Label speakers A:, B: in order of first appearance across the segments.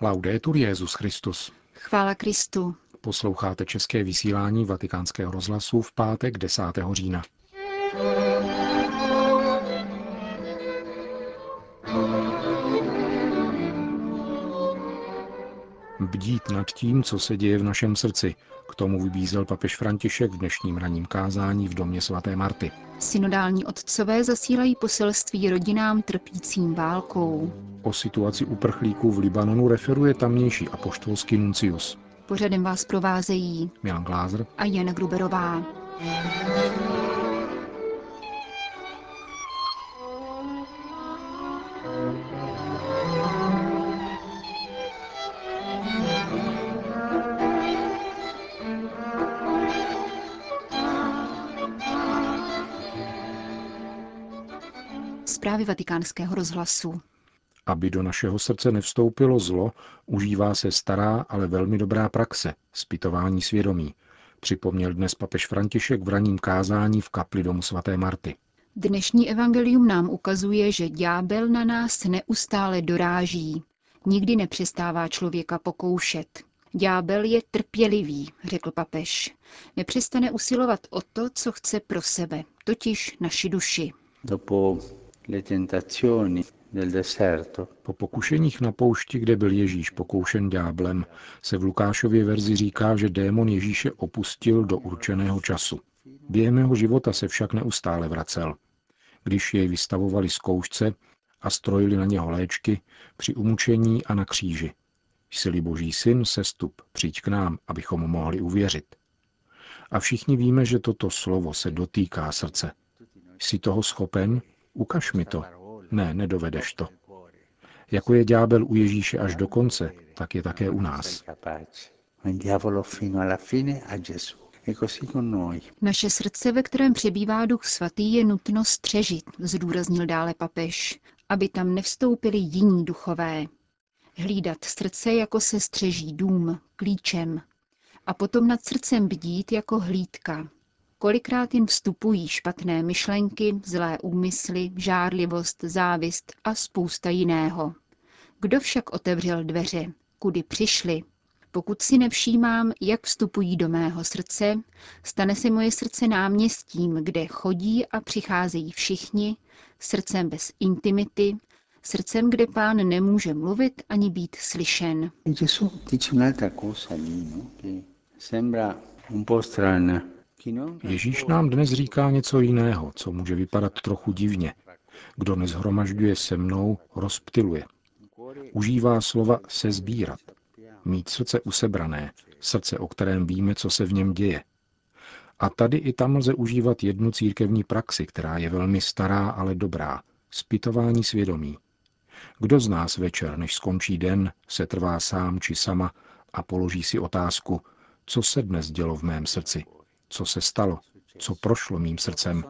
A: Laudetur Jezus Christus.
B: Chvála Kristu.
A: Posloucháte české vysílání Vatikánského rozhlasu v pátek 10. října. Bdít nad tím, co se děje v našem srdci. K tomu vybízel papež František v dnešním raním kázání v domě svaté Marty.
B: Synodální otcové zasílají poselství rodinám trpícím válkou.
A: O situaci uprchlíků v Libanonu referuje tamnější apoštolský nuncius.
B: Pořadem vás provázejí
A: Milan Glázer
B: a Jana Gruberová. Zprávy vatikánského rozhlasu.
A: Aby do našeho srdce nevstoupilo zlo, užívá se stará, ale velmi dobrá praxe, zpytování svědomí, připomněl dnes papež František v raním kázání v kapli domu svaté Marty.
B: Dnešní evangelium nám ukazuje, že ďábel na nás neustále doráží. Nikdy nepřestává člověka pokoušet. Ďábel je trpělivý, řekl papež. Nepřestane usilovat o to, co chce pro sebe, totiž naši duši.
C: Dopo
A: Po pokušeních na poušti, kde byl Ježíš pokoušen ďáblem, se v Lukášově verzi říká, že démon Ježíše opustil do určeného času. Během jeho života se však neustále vracel. Když jej vystavovali zkoušce a strojili na něho léčky, při umučení a na kříži. Jsi-li boží syn, sestup, přijď k nám, abychom mohli uvěřit. A všichni víme, že toto slovo se dotýká srdce. Jsi toho schopen? Ukaž mi to. Ne, nedovedeš to. Jako je ďábel u Ježíše až do konce, tak je také u nás.
B: Naše srdce, ve kterém přebývá duch svatý, je nutno střežit, zdůraznil dále papež, aby tam nevstoupili jiní duchové. Hlídat srdce, jako se střeží dům, klíčem. A potom nad srdcem bdít jako hlídka. Kolikrát jim vstupují špatné myšlenky, zlé úmysly, žárlivost, závist a spousta jiného. Kdo však otevřel dveře, kudy přišli? Pokud si nevšímám, jak vstupují do mého srdce, stane se moje srdce náměstím, kde chodí a přicházejí všichni, srdcem bez intimity, srdcem, kde pán nemůže mluvit ani být slyšen.
C: Gesù dice no?
A: Ježíš nám dnes říká něco jiného, co může vypadat trochu divně. Kdo nezhromažďuje se mnou, rozptiluje. Užívá slova se sbírat. Mít srdce usebrané, srdce, o kterém víme, co se v něm děje. A tady i tam lze užívat jednu církevní praxi, která je velmi stará, ale dobrá. Spytování svědomí. Kdo z nás večer, než skončí den, se trvá sám či sama a položí si otázku, co se dnes dělo v mém srdci, co se stalo, co prošlo mým srdcem.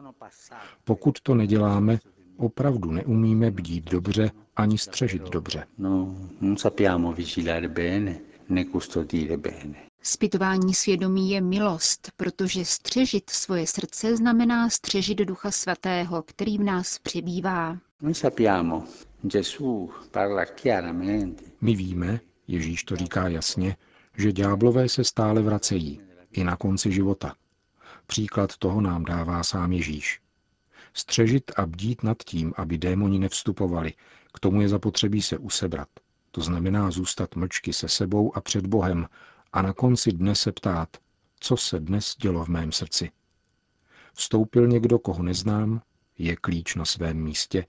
A: Pokud to neděláme, opravdu neumíme bdít dobře ani střežit dobře.
C: no, non sappiamo vigilare bene né custodire bene.
B: Spytování svědomí je milost, protože střežit svoje srdce znamená střežit Ducha Svatého, který v nás přebývá.
C: Noi sappiamo, Gesù parla chiaramente,
A: My víme, Ježíš to říká jasně, že ďáblové se stále vracejí, i na konci života. Příklad toho nám dává sám Ježíš. Střežit a bdít nad tím, aby démoni nevstupovali, k tomu je zapotřebí se usebrat. To znamená zůstat mlčky se sebou a před Bohem a na konci dne se ptát, co se dnes dělo v mém srdci. Vstoupil někdo, koho neznám, je klíč na svém místě.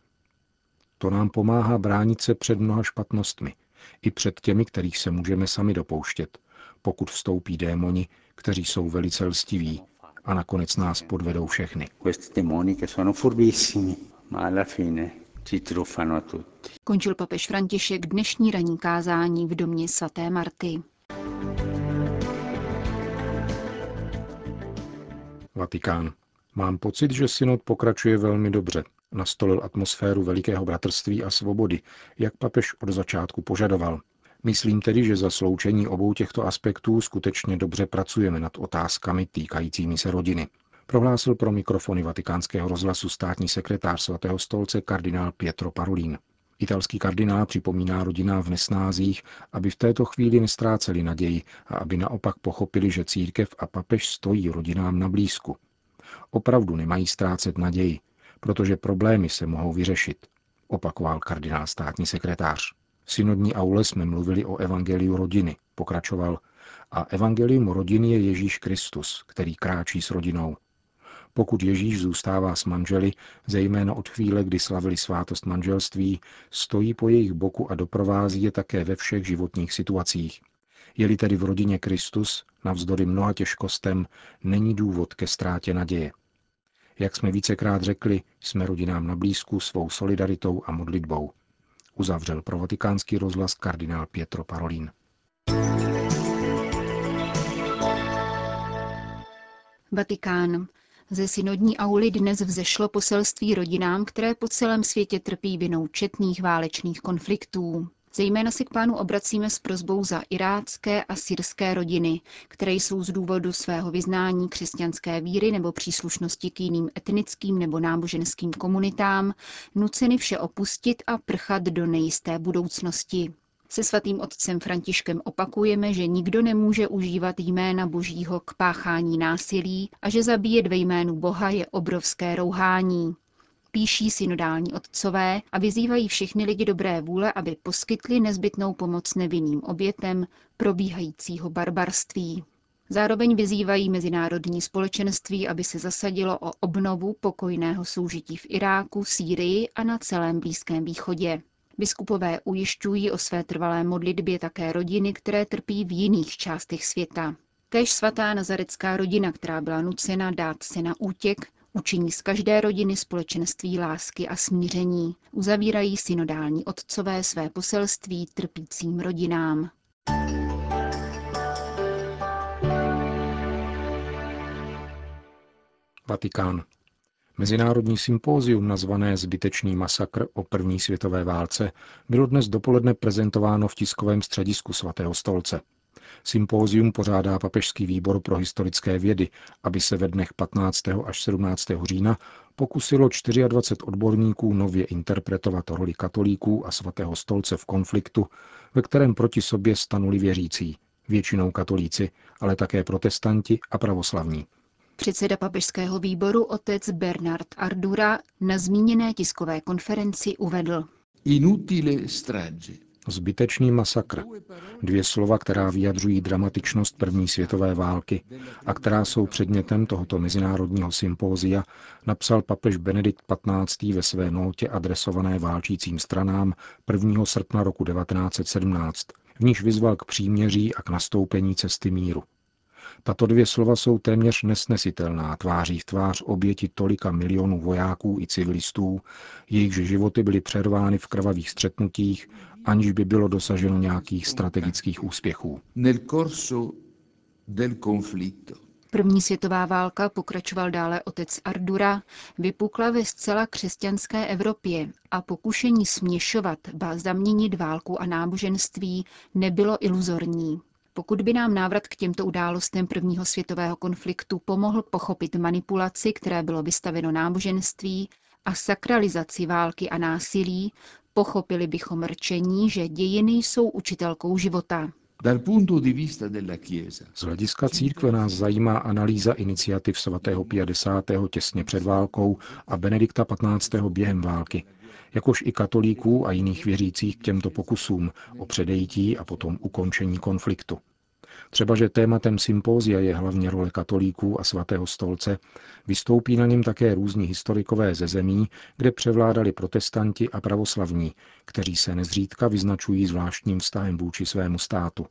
A: To nám pomáhá bránit se před mnoha špatnostmi, i před těmi, kterých se můžeme sami dopouštět, pokud vstoupí démoni, kteří jsou velice lstiví a nakonec nás podvedou všechny.
C: questi demoni che sono furbissimi, ma alla fine ci truffano a tutti.
B: Končil papež František dnešní ranní kázání v domě svaté Marty.
A: Vatikán. Mám pocit, že synod pokračuje velmi dobře. Nastolil atmosféru velikého bratrství a svobody, jak papež od začátku požadoval. Myslím tedy, že za sloučení obou těchto aspektů skutečně dobře pracujeme nad otázkami týkajícími se rodiny. Prohlásil pro mikrofony vatikánského rozhlasu státní sekretář svatého stolce kardinál Pietro Parolin. Italský kardinál připomíná rodinám v nesnázích, aby v této chvíli nestráceli naději a aby naopak pochopili, že církev a papež stojí rodinám na blízku. Opravdu nemají ztrácet naději, protože problémy se mohou vyřešit, opakoval kardinál státní sekretář. V synodní aule jsme mluvili o evangeliu rodiny, pokračoval, a evangelium rodiny je Ježíš Kristus, který kráčí s rodinou. Pokud Ježíš zůstává s manželi, zejména od chvíle, kdy slavili svátost manželství, stojí po jejich boku a doprovází je také ve všech životních situacích. Je-li tedy v rodině Kristus, navzdory mnoha těžkostem, není důvod ke ztrátě naděje. Jak jsme vícekrát řekli, jsme rodinám na blízku svou solidaritou a modlitbou. Uzavřel pro vatikánský rozhlas kardinál Pietro Parolin.
B: Vatikán. Ze synodní auly dnes vzešlo poselství rodinám, které po celém světě trpí vinou četných válečných konfliktů. Zejména se k pánu obracíme s prozbou za irácké a syrské rodiny, které jsou z důvodu svého vyznání křesťanské víry nebo příslušnosti k jiným etnickým nebo náboženským komunitám nuceny vše opustit a prchat do nejisté budoucnosti. Se svatým otcem Františkem opakujeme, že nikdo nemůže užívat jména Božího k páchání násilí a že zabíjet ve jménu Boha je obrovské rouhání. Píší synodální otcové a vyzývají všechny lidi dobré vůle, aby poskytli nezbytnou pomoc nevinným obětem probíhajícího barbarství. Zároveň vyzývají mezinárodní společenství, aby se zasadilo o obnovu pokojného soužití v Iráku, Sýrii a na celém Blízkém východě. Biskupové ujišťují o své trvalé modlitbě také rodiny, které trpí v jiných částech světa. Kéž svatá nazarecká rodina, která byla nucena dát se na útěk, učiní z každé rodiny společenství lásky a smíření. Uzavírají synodální otcové své poselství trpícím rodinám.
A: Vatikán. Mezinárodní sympózium nazvané Zbytečný masakr o první světové válce bylo dnes dopoledne prezentováno v tiskovém středisku svatého stolce. Sympózium pořádá Papežský výbor pro historické vědy, aby se ve dnech 15. až 17. října pokusilo 24 odborníků nově interpretovat roli katolíků a svatého stolce v konfliktu, ve kterém proti sobě stanuli věřící, většinou katolíci, ale také protestanti a pravoslavní.
B: Předseda papežského výboru otec Bernard Ardura na zmíněné tiskové konferenci uvedl.
A: Inutile strage. Zbytečný masakr. Dvě slova, která vyjadřují dramatičnost první světové války a která jsou předmětem tohoto mezinárodního sympózia, napsal papež Benedikt XV. ve své notě adresované válčícím stranám 1. srpna roku 1917, v níž vyzval k příměří a k nastoupení cesty míru. Tato dvě slova jsou téměř nesnesitelná tváří v tvář oběti tolika milionů vojáků i civilistů, jejichž životy byly přervány v krvavých střetnutích, aniž by bylo dosaženo nějakých strategických úspěchů.
B: První světová válka, pokračoval dále otec Ardura, vypukla ve zcela křesťanské Evropě a pokušení směšovat, ba zaměnit válku a náboženství nebylo iluzorní. Pokud by nám návrat k těmto událostem prvního světového konfliktu pomohl pochopit manipulaci, které bylo vystaveno náboženství, a sakralizaci války a násilí, pochopili bychom rčení, že dějiny jsou učitelkou života.
A: Z hlediska církve nás zajímá analýza iniciativ svatého 50. těsně před válkou a Benedikta 15. během války, jakož i katolíků a jiných věřících k těmto pokusům o předejítí a potom ukončení konfliktu. Třeba, že tématem sympózia je hlavně role katolíků a svatého stolce, vystoupí na něm také různí historikové ze zemí, kde převládali protestanti a pravoslavní, kteří se nezřídka vyznačují zvláštním vztahem vůči svému státu.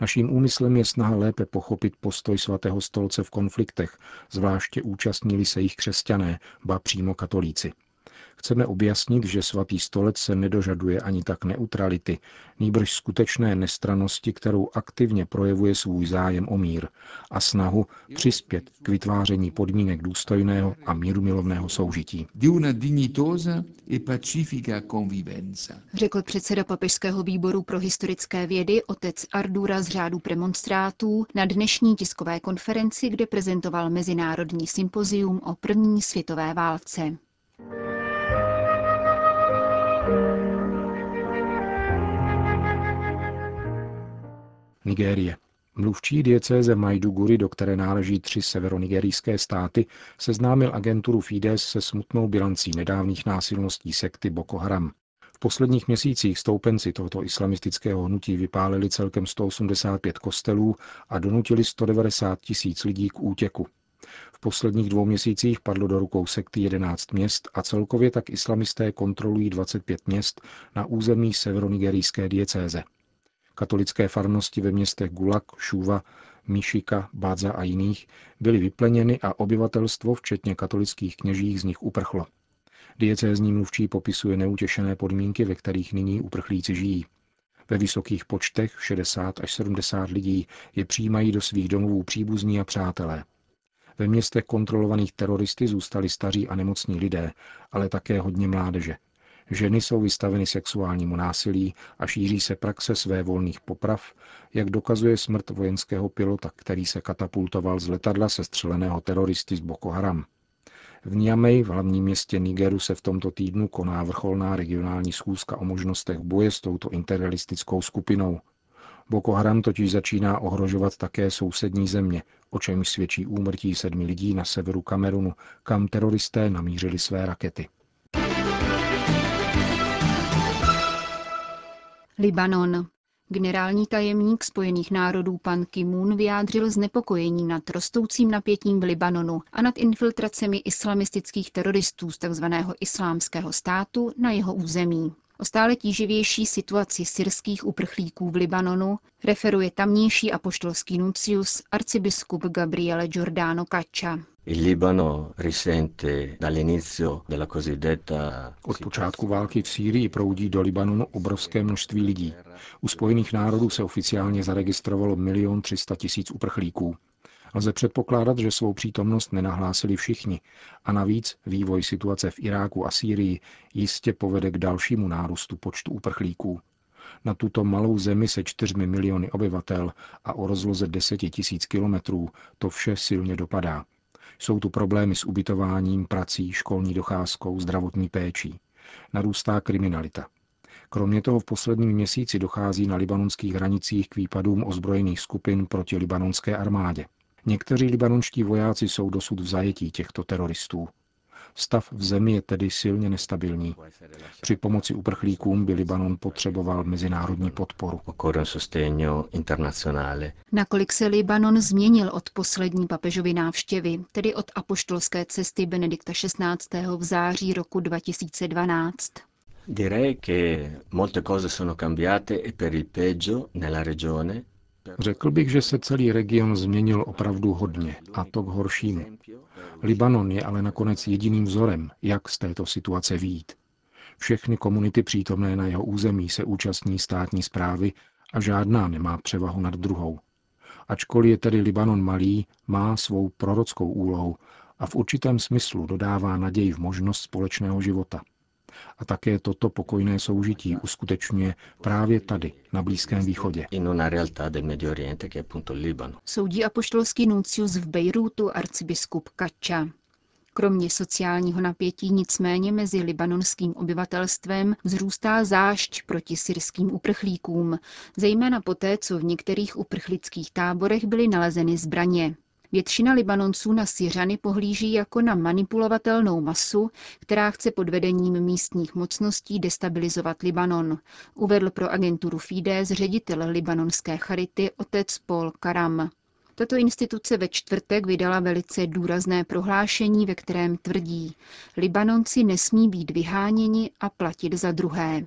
A: Naším úmyslem je snaha lépe pochopit postoj svatého stolce v konfliktech, zvláště účastnili se jich křesťané, ba přímo katolíci. Chceme objasnit, že svatý stolec se nedožaduje ani tak neutrality, nýbrž skutečné nestranosti, kterou aktivně projevuje svůj zájem o mír a snahu přispět k vytváření podmínek důstojného a mírumilovného soužití.
B: Řekl předseda Papežského výboru pro historické vědy otec Ardura z řádu premonstrátů na dnešní tiskové konferenci, kde prezentoval Mezinárodní sympozium o první světové válce.
A: Nigérie. Mluvčí diecéze Majduguri, do které náleží tři severonigerijské státy, seznámil agenturu Fides se smutnou bilancí nedávných násilností sekty Boko Haram. V posledních měsících stoupenci tohoto islamistického hnutí vypálili celkem 185 kostelů a donutili 190 tisíc lidí k útěku. V posledních dvou měsících padlo do rukou sekty 11 měst a celkově tak islamisté kontrolují 25 měst na území severonigerijské diecéze. Katolické farnosti ve městech Gulag, Šuva, Míšika, Bádza a jiných byly vypleněny a obyvatelstvo, včetně katolických kněžích, z nich uprchlo. Diecézní mluvčí popisuje neutěšené podmínky, ve kterých nyní uprchlíci žijí. Ve vysokých počtech 60 až 70 lidí je přijímají do svých domovů příbuzní a přátelé. Ve městech kontrolovaných teroristy zůstali staří a nemocní lidé, ale také hodně mládeže. Ženy jsou vystaveny sexuálnímu násilí a šíří se praxe své volných poprav, jak dokazuje smrt vojenského pilota, který se katapultoval z letadla sestřeleného teroristy z Boko Haram. V Niamey, v hlavním městě Nigeru, se v tomto týdnu koná vrcholná regionální schůzka o možnostech boje s touto interrealistickou skupinou. Boko Haram totiž začíná ohrožovat také sousední země, o čemž svědčí úmrtí sedmi lidí na severu Kamerunu, kam teroristé namířili své rakety.
B: Libanon. Generální tajemník Spojených národů pan Ki-moon vyjádřil znepokojení nad rostoucím napětím v Libanonu a nad infiltracemi islamistických teroristů z tzv. islámského státu na jeho území. O stále tíživější situaci syrských uprchlíků v Libanonu referuje tamnější apoštolský nuncius arcibiskup Gabriele Giordano Caccia.
A: Od počátku války v Sýrii proudí do Libanonu obrovské množství lidí. U Spojených národů se oficiálně zaregistrovalo milion 300 tisíc uprchlíků. Lze předpokládat, že svou přítomnost nenahlásili všichni a navíc vývoj situace v Iráku a Sýrii jistě povede k dalšímu nárůstu počtu uprchlíků. Na tuto malou zemi se čtyřmi miliony obyvatel a o rozloze deseti tisíc kilometrů to vše silně dopadá. Jsou tu problémy s ubytováním, prací, školní docházkou, zdravotní péčí. Narůstá kriminalita. Kromě toho v posledním měsíci dochází na libanonských hranicích k výpadům ozbrojených skupin proti libanonské armádě. Někteří libanonští vojáci jsou dosud v zajetí těchto teroristů. Stav v zemi je tedy silně nestabilní. Při pomoci uprchlíkům by Libanon potřeboval mezinárodní podporu.
B: Nakolik se Libanon změnil od poslední papežovy návštěvy, tedy od apoštolské cesty Benedikta XVI. v září roku 2012? Direi che molte cose sono cambiate e per il peggio nella regione
A: Řekl bych, že se celý region změnil opravdu hodně, a to k horšímu. Libanon je ale nakonec jediným vzorem, jak z této situace výjít. Všechny komunity přítomné na jeho území se účastní státní zprávy a žádná nemá převahu nad druhou. Ačkoliv je tedy Libanon malý, má svou prorockou úlohu a v určitém smyslu dodává naději v možnost společného života – a také toto pokojné soužití uskutečňuje právě tady, na Blízkém východě.
B: Soudí apoštolský nuncius v Bejrútu arcibiskup Kača. Kromě sociálního napětí nicméně mezi libanonským obyvatelstvem vzrůstá zášť proti syrským uprchlíkům, zejména poté, co v některých uprchlických táborech byly nalezeny zbraně. Většina Libanonců na Syřany pohlíží jako na manipulovatelnou masu, která chce pod vedením místních mocností destabilizovat Libanon, uvedl pro agenturu Fides ředitel libanonské charity otec Paul Karam. Tato instituce ve čtvrtek vydala velice důrazné prohlášení, ve kterém tvrdí, Libanonci nesmí být vyháněni a platit za druhé.